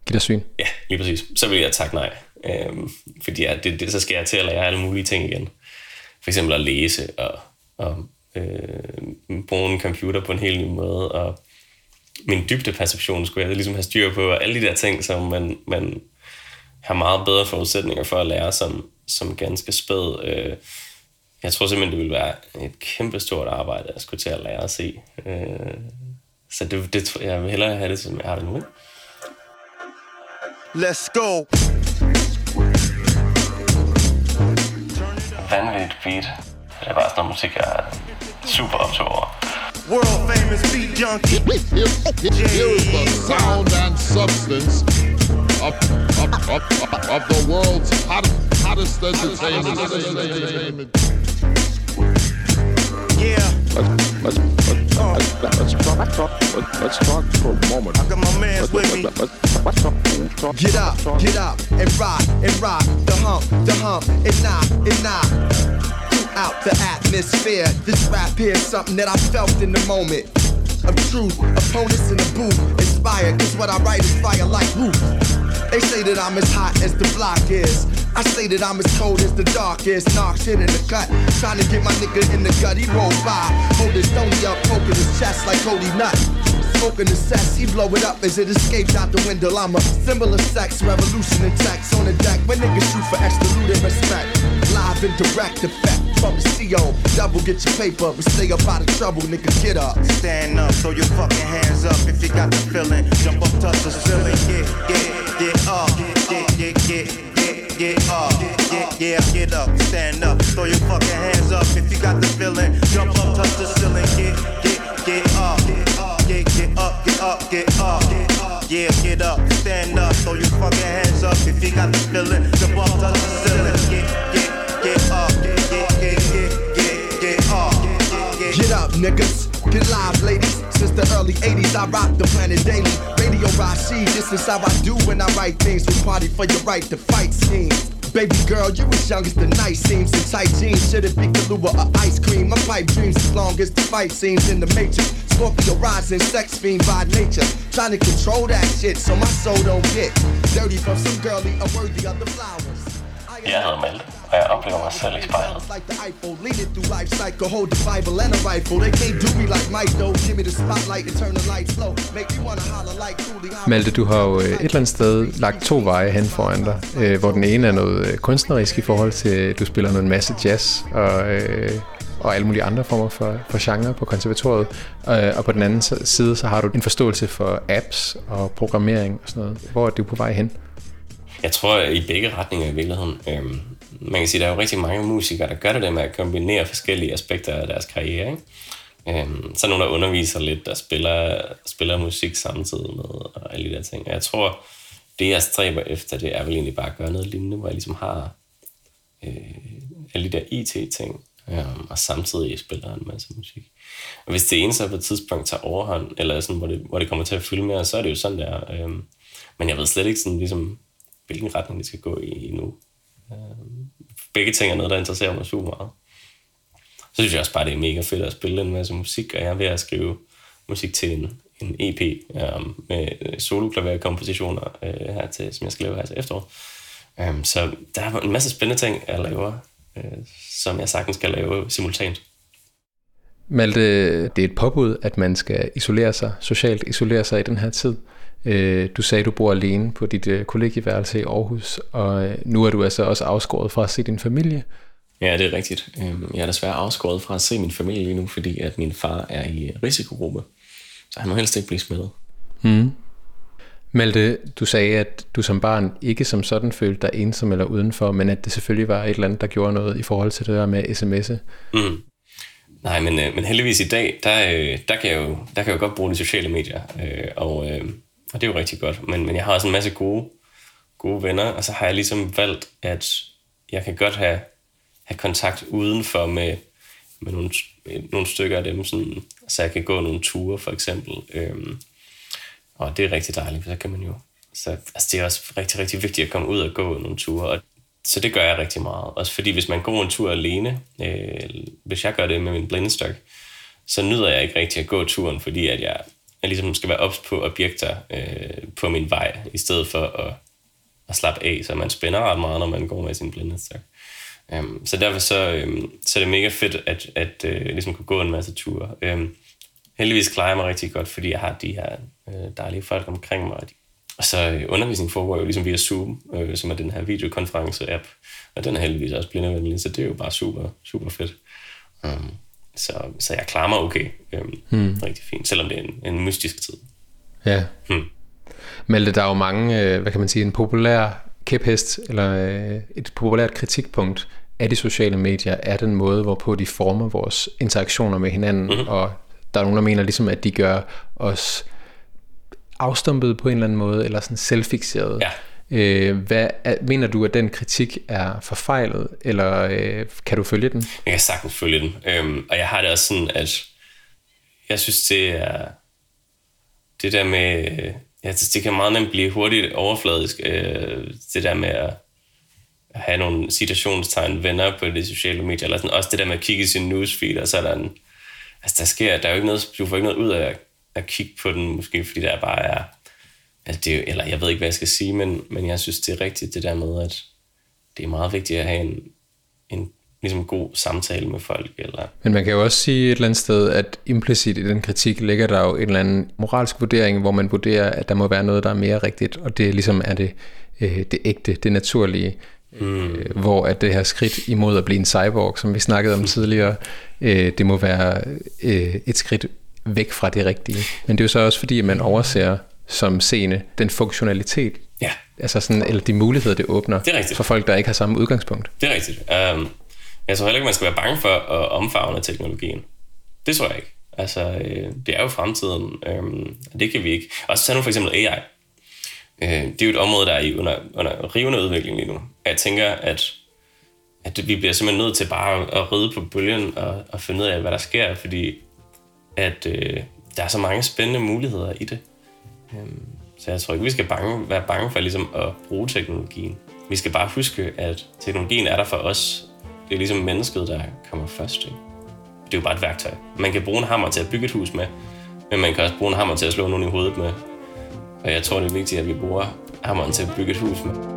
give dig syn? Ja, lige præcis. Så vil jeg takke nej. Øhm, fordi ja, det, det, så skal jeg til at lære alle mulige ting igen. For eksempel at læse og, og øh, bruge en computer på en helt ny måde. Og min dybde perception skulle jeg ligesom have styr på. Og alle de der ting, som man, man har meget bedre forudsætninger for at lære som, som ganske spæd. Øh, jeg tror simpelthen, det ville være et kæmpe stort arbejde at skulle til at lære at se. Øh, så det, det, tror jeg, jeg vil hellere have det, som jeg har det nu. Let's go. Vanvittigt beat. Det er bare sådan noget musik, jeg er super optog over. World famous beat junkie. Here is the sound and substance of, of, of, of the world's hot, hottest entertainment. Yeah. Let's, let's, let's, talk, talk, let's talk for a moment. I got my mans with me. Talk, Get up, get up, and rock, and rock, the hump, the hump, and knock, and knock. Throughout the atmosphere, this rap here's something that I felt in the moment of truth. Opponents in the booth, inspired, cause what I write is fire like roof. They say that I'm as hot as the block is. I say that I'm as cold as the dark is. Knock shit in the cut, trying to get my nigga in the gut. He roll by, hold his stony up, poking his chest like Cody Nut. Smoking the cess, he blow it up as it escapes out the window. I'm a symbol of sex, revolution and tax on the deck. When niggas shoot for extra loot and respect. Live and direct effect from the CO. Double get your paper, but stay up out of trouble, nigga. Get up. Stand up, throw your fucking hands up if you got the feeling. Jump up, touch the ceiling. Get, get, get up. Get, get, get, get, up. Get, yeah, get up. Stand up, throw your fucking hands up if you got the feeling. Jump up, touch the ceiling. Get, get, get up. Get, get up, get up, get up. Yeah, get up, stand up, throw your fucking hands up if you got the feeling. Jump up, touch the ceiling. Get, get, get up. Get, get, get, get, get up. Get, Get up, niggas. Get live, ladies. Since the early 80s, I rock the planet daily. Radio Rashid, this is how I do when I write things. We party for your right to fight schemes. Baby girl, you as young as the night seems. In tight jeans, should it be Kahlua or ice cream? My pipe dreams as long as the fight scenes in the matrix. Scorpio rising, sex fiend by nature. Trying to control that shit so my soul don't get dirty from some girlie unworthy of the flowers. Hedder Malte, og jeg oplever mig selv i spejlet. Malte, du har jo øh, et eller andet sted lagt to veje hen foran dig, øh, hvor den ene er noget øh, kunstnerisk i forhold til, at du spiller noget masse jazz og, øh, og alle mulige andre former for, for genre på konservatoriet. Øh, og på den anden si- side, så har du en forståelse for apps og programmering og sådan noget. Hvor er du på vej hen? Jeg tror i begge retninger i virkeligheden. Øhm, man kan sige, der er jo rigtig mange musikere, der gør det der med at kombinere forskellige aspekter af deres karriere. Ikke? Øhm, så er nogen, der underviser lidt, der spiller, spiller musik samtidig med, og alle de der ting. Og jeg tror, det jeg stræber efter, det er vel egentlig bare at gøre noget lignende, hvor jeg ligesom har øh, alle de der IT-ting, øhm, og samtidig spiller en masse musik. Og hvis det ene så på et tidspunkt tager overhånd, eller sådan, hvor, det, hvor det kommer til at fylde mere, så er det jo sådan der. Øhm, men jeg ved slet ikke sådan, ligesom, hvilken retning det skal gå i nu. Øh, begge ting er noget, der interesserer mig super meget. Så synes jeg også bare, det er mega fedt at spille en masse musik, og jeg er ved at skrive musik til en, en EP øhm, med soloklaverkompositioner øh, her til, som jeg skal lave her til efterår. Øhm, så der er en masse spændende ting, jeg laver, øh, som jeg sagtens skal lave simultant. Malte, det er et påbud, at man skal isolere sig, socialt isolere sig i den her tid. Øh, Du sagde, du bor alene på dit øh, kollegieværelse i Aarhus, og øh, nu er du altså også afskåret fra at se din familie. Ja, det er rigtigt. Øhm, Jeg er desværre afskåret fra at se min familie lige nu, fordi at min far er i risikogruppe. Så han må helst ikke blive smittet. Malte, du sagde, at du som barn ikke som sådan følte dig ensom eller udenfor, men at det selvfølgelig var et eller andet, der gjorde noget i forhold til det der med sms'e. Mm. Nej, men, øh, men heldigvis i dag, der, øh, der, kan jeg jo, der kan jeg jo godt bruge de sociale medier, øh, og, og det er jo rigtig godt. Men, men jeg har også en masse gode, gode venner, og så har jeg ligesom valgt, at jeg kan godt have, have kontakt udenfor med, med nogle, nogle stykker af dem, sådan, så jeg kan gå nogle ture for eksempel. Øhm, og det er rigtig dejligt, for så kan man jo... Så, altså, det er også rigtig, rigtig vigtigt at komme ud og gå nogle ture, og så det gør jeg rigtig meget. Også fordi hvis man går en tur alene, øh, hvis jeg gør det med min blindestok, så nyder jeg ikke rigtig at gå turen, fordi at jeg, jeg ligesom skal være ops på objekter øh, på min vej, i stedet for at, at slappe af, så man spænder ret meget, når man går med sin blindestok. Um, øhm, så derfor så, um, så er det mega fedt, at, at uh, ligesom kunne gå en masse ture. Um, heldigvis klarer jeg mig rigtig godt, fordi jeg har de her uh, dejlige folk omkring mig. Og så øh, uh, undervisning foregår jo ligesom via Zoom, uh, som er den her videokonference-app, og den er heldigvis også blindevenlig, så det er jo bare super, super fedt. Um, så, så jeg klarer mig okay. Um, hmm. Rigtig fint, selvom det er en, en mystisk tid. Ja. Hmm. Malte, der er jo mange, øh, hvad kan man sige, en populær kæphest, eller øh, et populært kritikpunkt af de sociale medier, er den måde, hvorpå de former vores interaktioner med hinanden, mm-hmm. og der er nogen, der mener ligesom, at de gør os afstumpet på en eller anden måde, eller sådan selvfixeret. Ja. Øh, hvad, er, mener du, at den kritik er forfejlet, eller øh, kan du følge den? Jeg kan sagtens følge den. Øhm, og jeg har det også sådan, at jeg synes, det er det der med... Ja, det, det kan meget nemt blive hurtigt overfladisk. Øh, det der med at, at have nogle citationstegn venner på de sociale medier, eller sådan, også det der med at kigge i sin newsfeed, og så er der en... Altså, der sker... Der er jo ikke noget, du får ikke noget ud af at, at kigge på den, måske fordi der bare er... Altså, det er eller jeg ved ikke, hvad jeg skal sige, men, men jeg synes, det er rigtigt, det der med, at det er meget vigtigt at have en, en ligesom god samtale med folk. Eller... Men man kan jo også sige et eller andet sted, at implicit i den kritik ligger der jo en eller anden moralsk vurdering, hvor man vurderer, at der må være noget, der er mere rigtigt, og det ligesom er det, øh, det ægte, det naturlige. Mm. Øh, hvor at det her skridt imod at blive en cyborg, som vi snakkede om tidligere, øh, det må være øh, et skridt væk fra det rigtige. Men det er jo så også fordi, at man overser som seende den funktionalitet, Ja, altså sådan, eller de muligheder, det åbner Det er rigtigt. for folk, der ikke har samme udgangspunkt. det er rigtigt. Um, jeg tror heller ikke, man skal være bange for at omfavne teknologien. Det tror jeg ikke. Altså, øh, det er jo fremtiden, og det kan vi ikke. Og så tag nu for eksempel AI. Øh, det er jo et område, der er i under, under rivende udvikling lige nu. Jeg tænker, at, at vi bliver simpelthen nødt til bare at, at ride på bølgen og, og finde ud af, hvad der sker, fordi at øh, der er så mange spændende muligheder i det. Øhm, så jeg tror ikke, vi skal bange, være bange for ligesom at bruge teknologien. Vi skal bare huske, at teknologien er der for os. Det er ligesom mennesket, der kommer først. Ikke? Det er jo bare et værktøj. Man kan bruge en hammer til at bygge et hus med, men man kan også bruge en hammer til at slå nogen i hovedet med. Og jeg tror, det er vigtigt, at vi bruger hammeren til at bygge et hus med.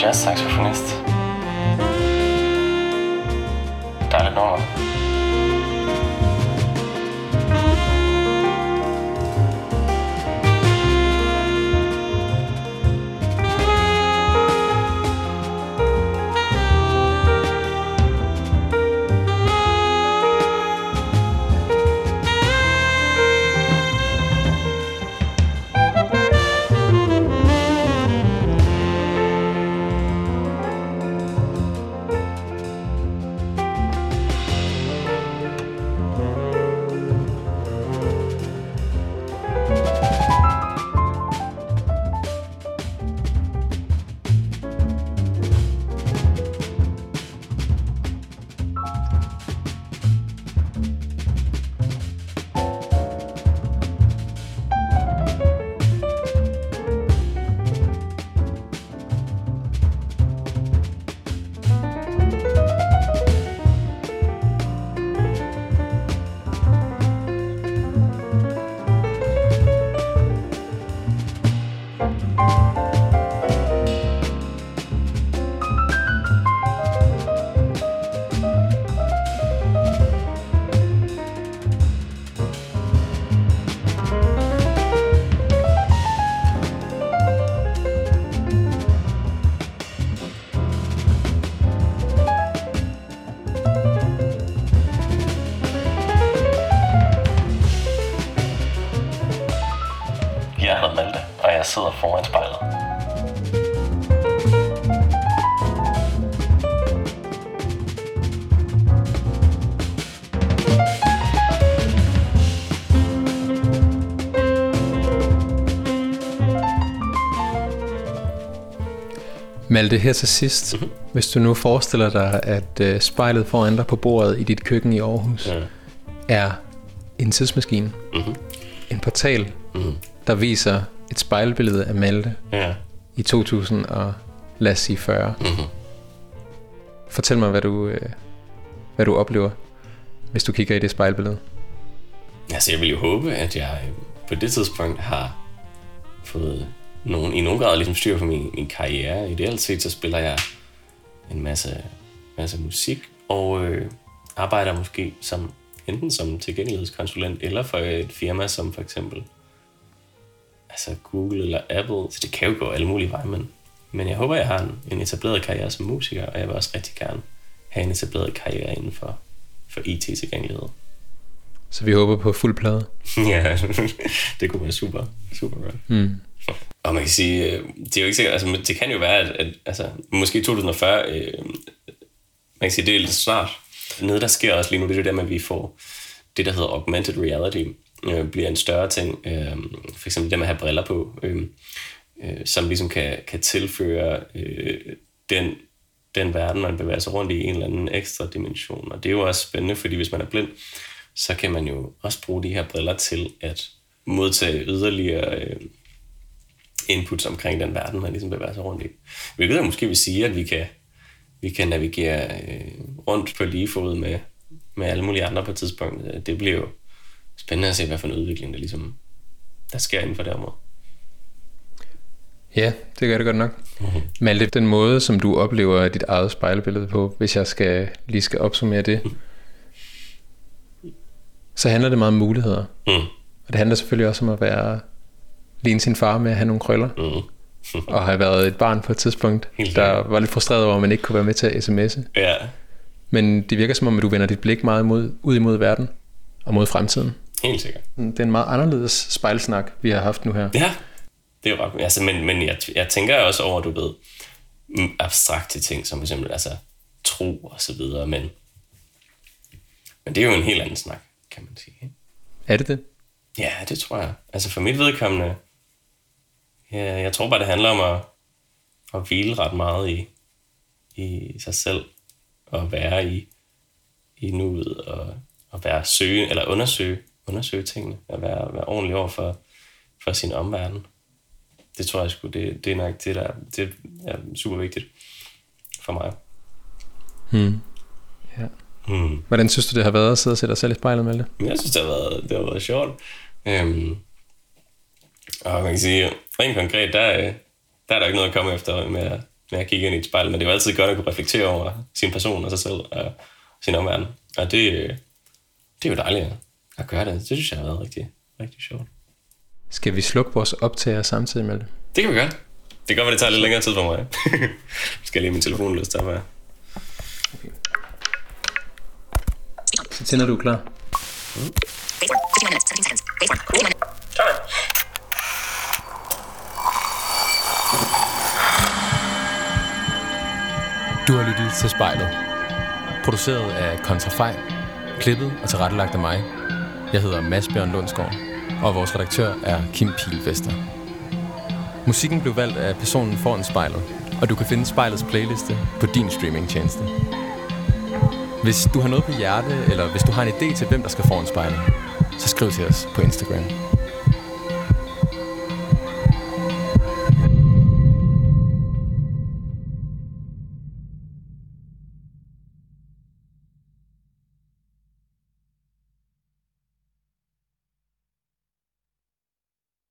Fed jazz-saxofonist. Dejligt Malte, her til sidst, mm-hmm. hvis du nu forestiller dig, at øh, spejlet foran dig på bordet i dit køkken i Aarhus Ja. er en tidsmaskine, Mhm. en portal, Mhm. der viser et spejlbillede af Malte Ja. i 2000 og lad os sige 40. Mhm. Fortæl mig, hvad du, øh, hvad du oplever, hvis du kigger i det spejlbillede. Altså, jeg vil jo håbe, at jeg øh, på det tidspunkt har fået nogen, i nogen grad ligesom styr på min, min karriere. Ideelt set, så spiller jeg en masse, masse musik, og øh, arbejder måske som enten som tilgængelighedskonsulent, eller for et firma som for eksempel altså Google eller Apple. Så det kan jo gå alle mulige veje, men, men jeg håber, jeg har en, en etableret karriere som musiker, og jeg vil også rigtig gerne have en etableret karriere inden for, for IT-tilgængelighed. Så vi håber på fuld plade. (laughs) Ja, (laughs) det kunne være super, super godt. Mm. Og man kan sige, øh, det er jo ikke sikkert, altså det kan jo være, at, at altså, måske i 2040, øh, man kan sige, det er lidt snart. Noget, der sker også lige nu, det er det der med, at vi får det, der hedder augmented reality, øh, bliver en større ting. Øh, for eksempel det med at have briller på, øh, øh, som ligesom kan, kan tilføre øh, den, den verden, man bevæger sig rundt i, en eller anden ekstra dimension. Og det er jo også spændende, fordi hvis man er blind, så kan man jo også bruge de her briller til at modtage yderligere øh, inputs omkring den verden, man ligesom bevæger sig rundt i. Hvilket jo måske vil sige, at vi kan, vi kan navigere øh, rundt på lige fod med, med alle mulige andre på et tidspunkt. Det bliver jo spændende at se, hvad for en udvikling der ligesom der sker inden for det område. Ja, det gør det godt nok. Malte, den måde, som du oplever dit eget spejlbillede på, hvis jeg skal lige skal opsummere det, så handler det meget om muligheder. Mm. Og det handler selvfølgelig også om at være ligne sin far med at have nogle krøller. Mm. (laughs) og have været et barn på et tidspunkt, Helt der var lidt frustreret over, at man ikke kunne være med til at sms'e. Ja, Men det virker som om, at du vender dit blik meget imod, ud imod verden og mod fremtiden. helt sikkert. Det er en meget anderledes spejlsnak, vi har haft nu her. Ja, det er jo ret. Altså, men, men jeg, jeg tænker også over, du ved, mm, abstrakte ting, som for eksempel altså, tro og så videre, men, men det er jo en helt anden snak, kan man sige. Er det det? Ja, det tror jeg. Altså for mit vedkommende, ja, jeg tror bare, det handler om at, at hvile ret meget i, i sig selv, og være i, i nuet, og, og være søge, eller undersøge, undersøge tingene, og være, være ordentlig over for, for sin omverden. Det tror jeg sgu, det, det er nok det, der det er super vigtigt for mig. Hmm. Ja. Hmm. Hvordan synes du, det har været at sidde og sætte dig selv i spejlet, Malte? Men jeg synes, det har været, det har været sjovt. Øhm, og man kan sige, rent konkret, der, er- der er der ikke noget at komme efter med, at- med at kigge ind i et spejl, men det er jo altid godt at kunne reflektere over sin person og sig selv og sin omverden. Og det, det er jo dejligt at gøre det. Det synes jeg har været rigtig, rigtig sjovt. Skal vi slukke vores optager samtidig, Malte? Det kan vi gøre. Det kan godt være, det tager lidt længere tid for mig. (laughs) skal jeg lige min telefon løse der her. Så tænder du er klar. Du har lyttet til spejlet. Produceret af Kontrafej. Klippet og tilrettelagt af mig. Jeg hedder Mads Bjørn Lundsgaard, og vores redaktør er Kim Pilvester. Musikken blev valgt af personen foran spejlet, og du kan finde spejlets playliste på din streamingtjeneste. Hvis du har noget på hjerte, eller hvis du har en idé til, hvem der skal foran spejlet, så skriv til os på Instagram.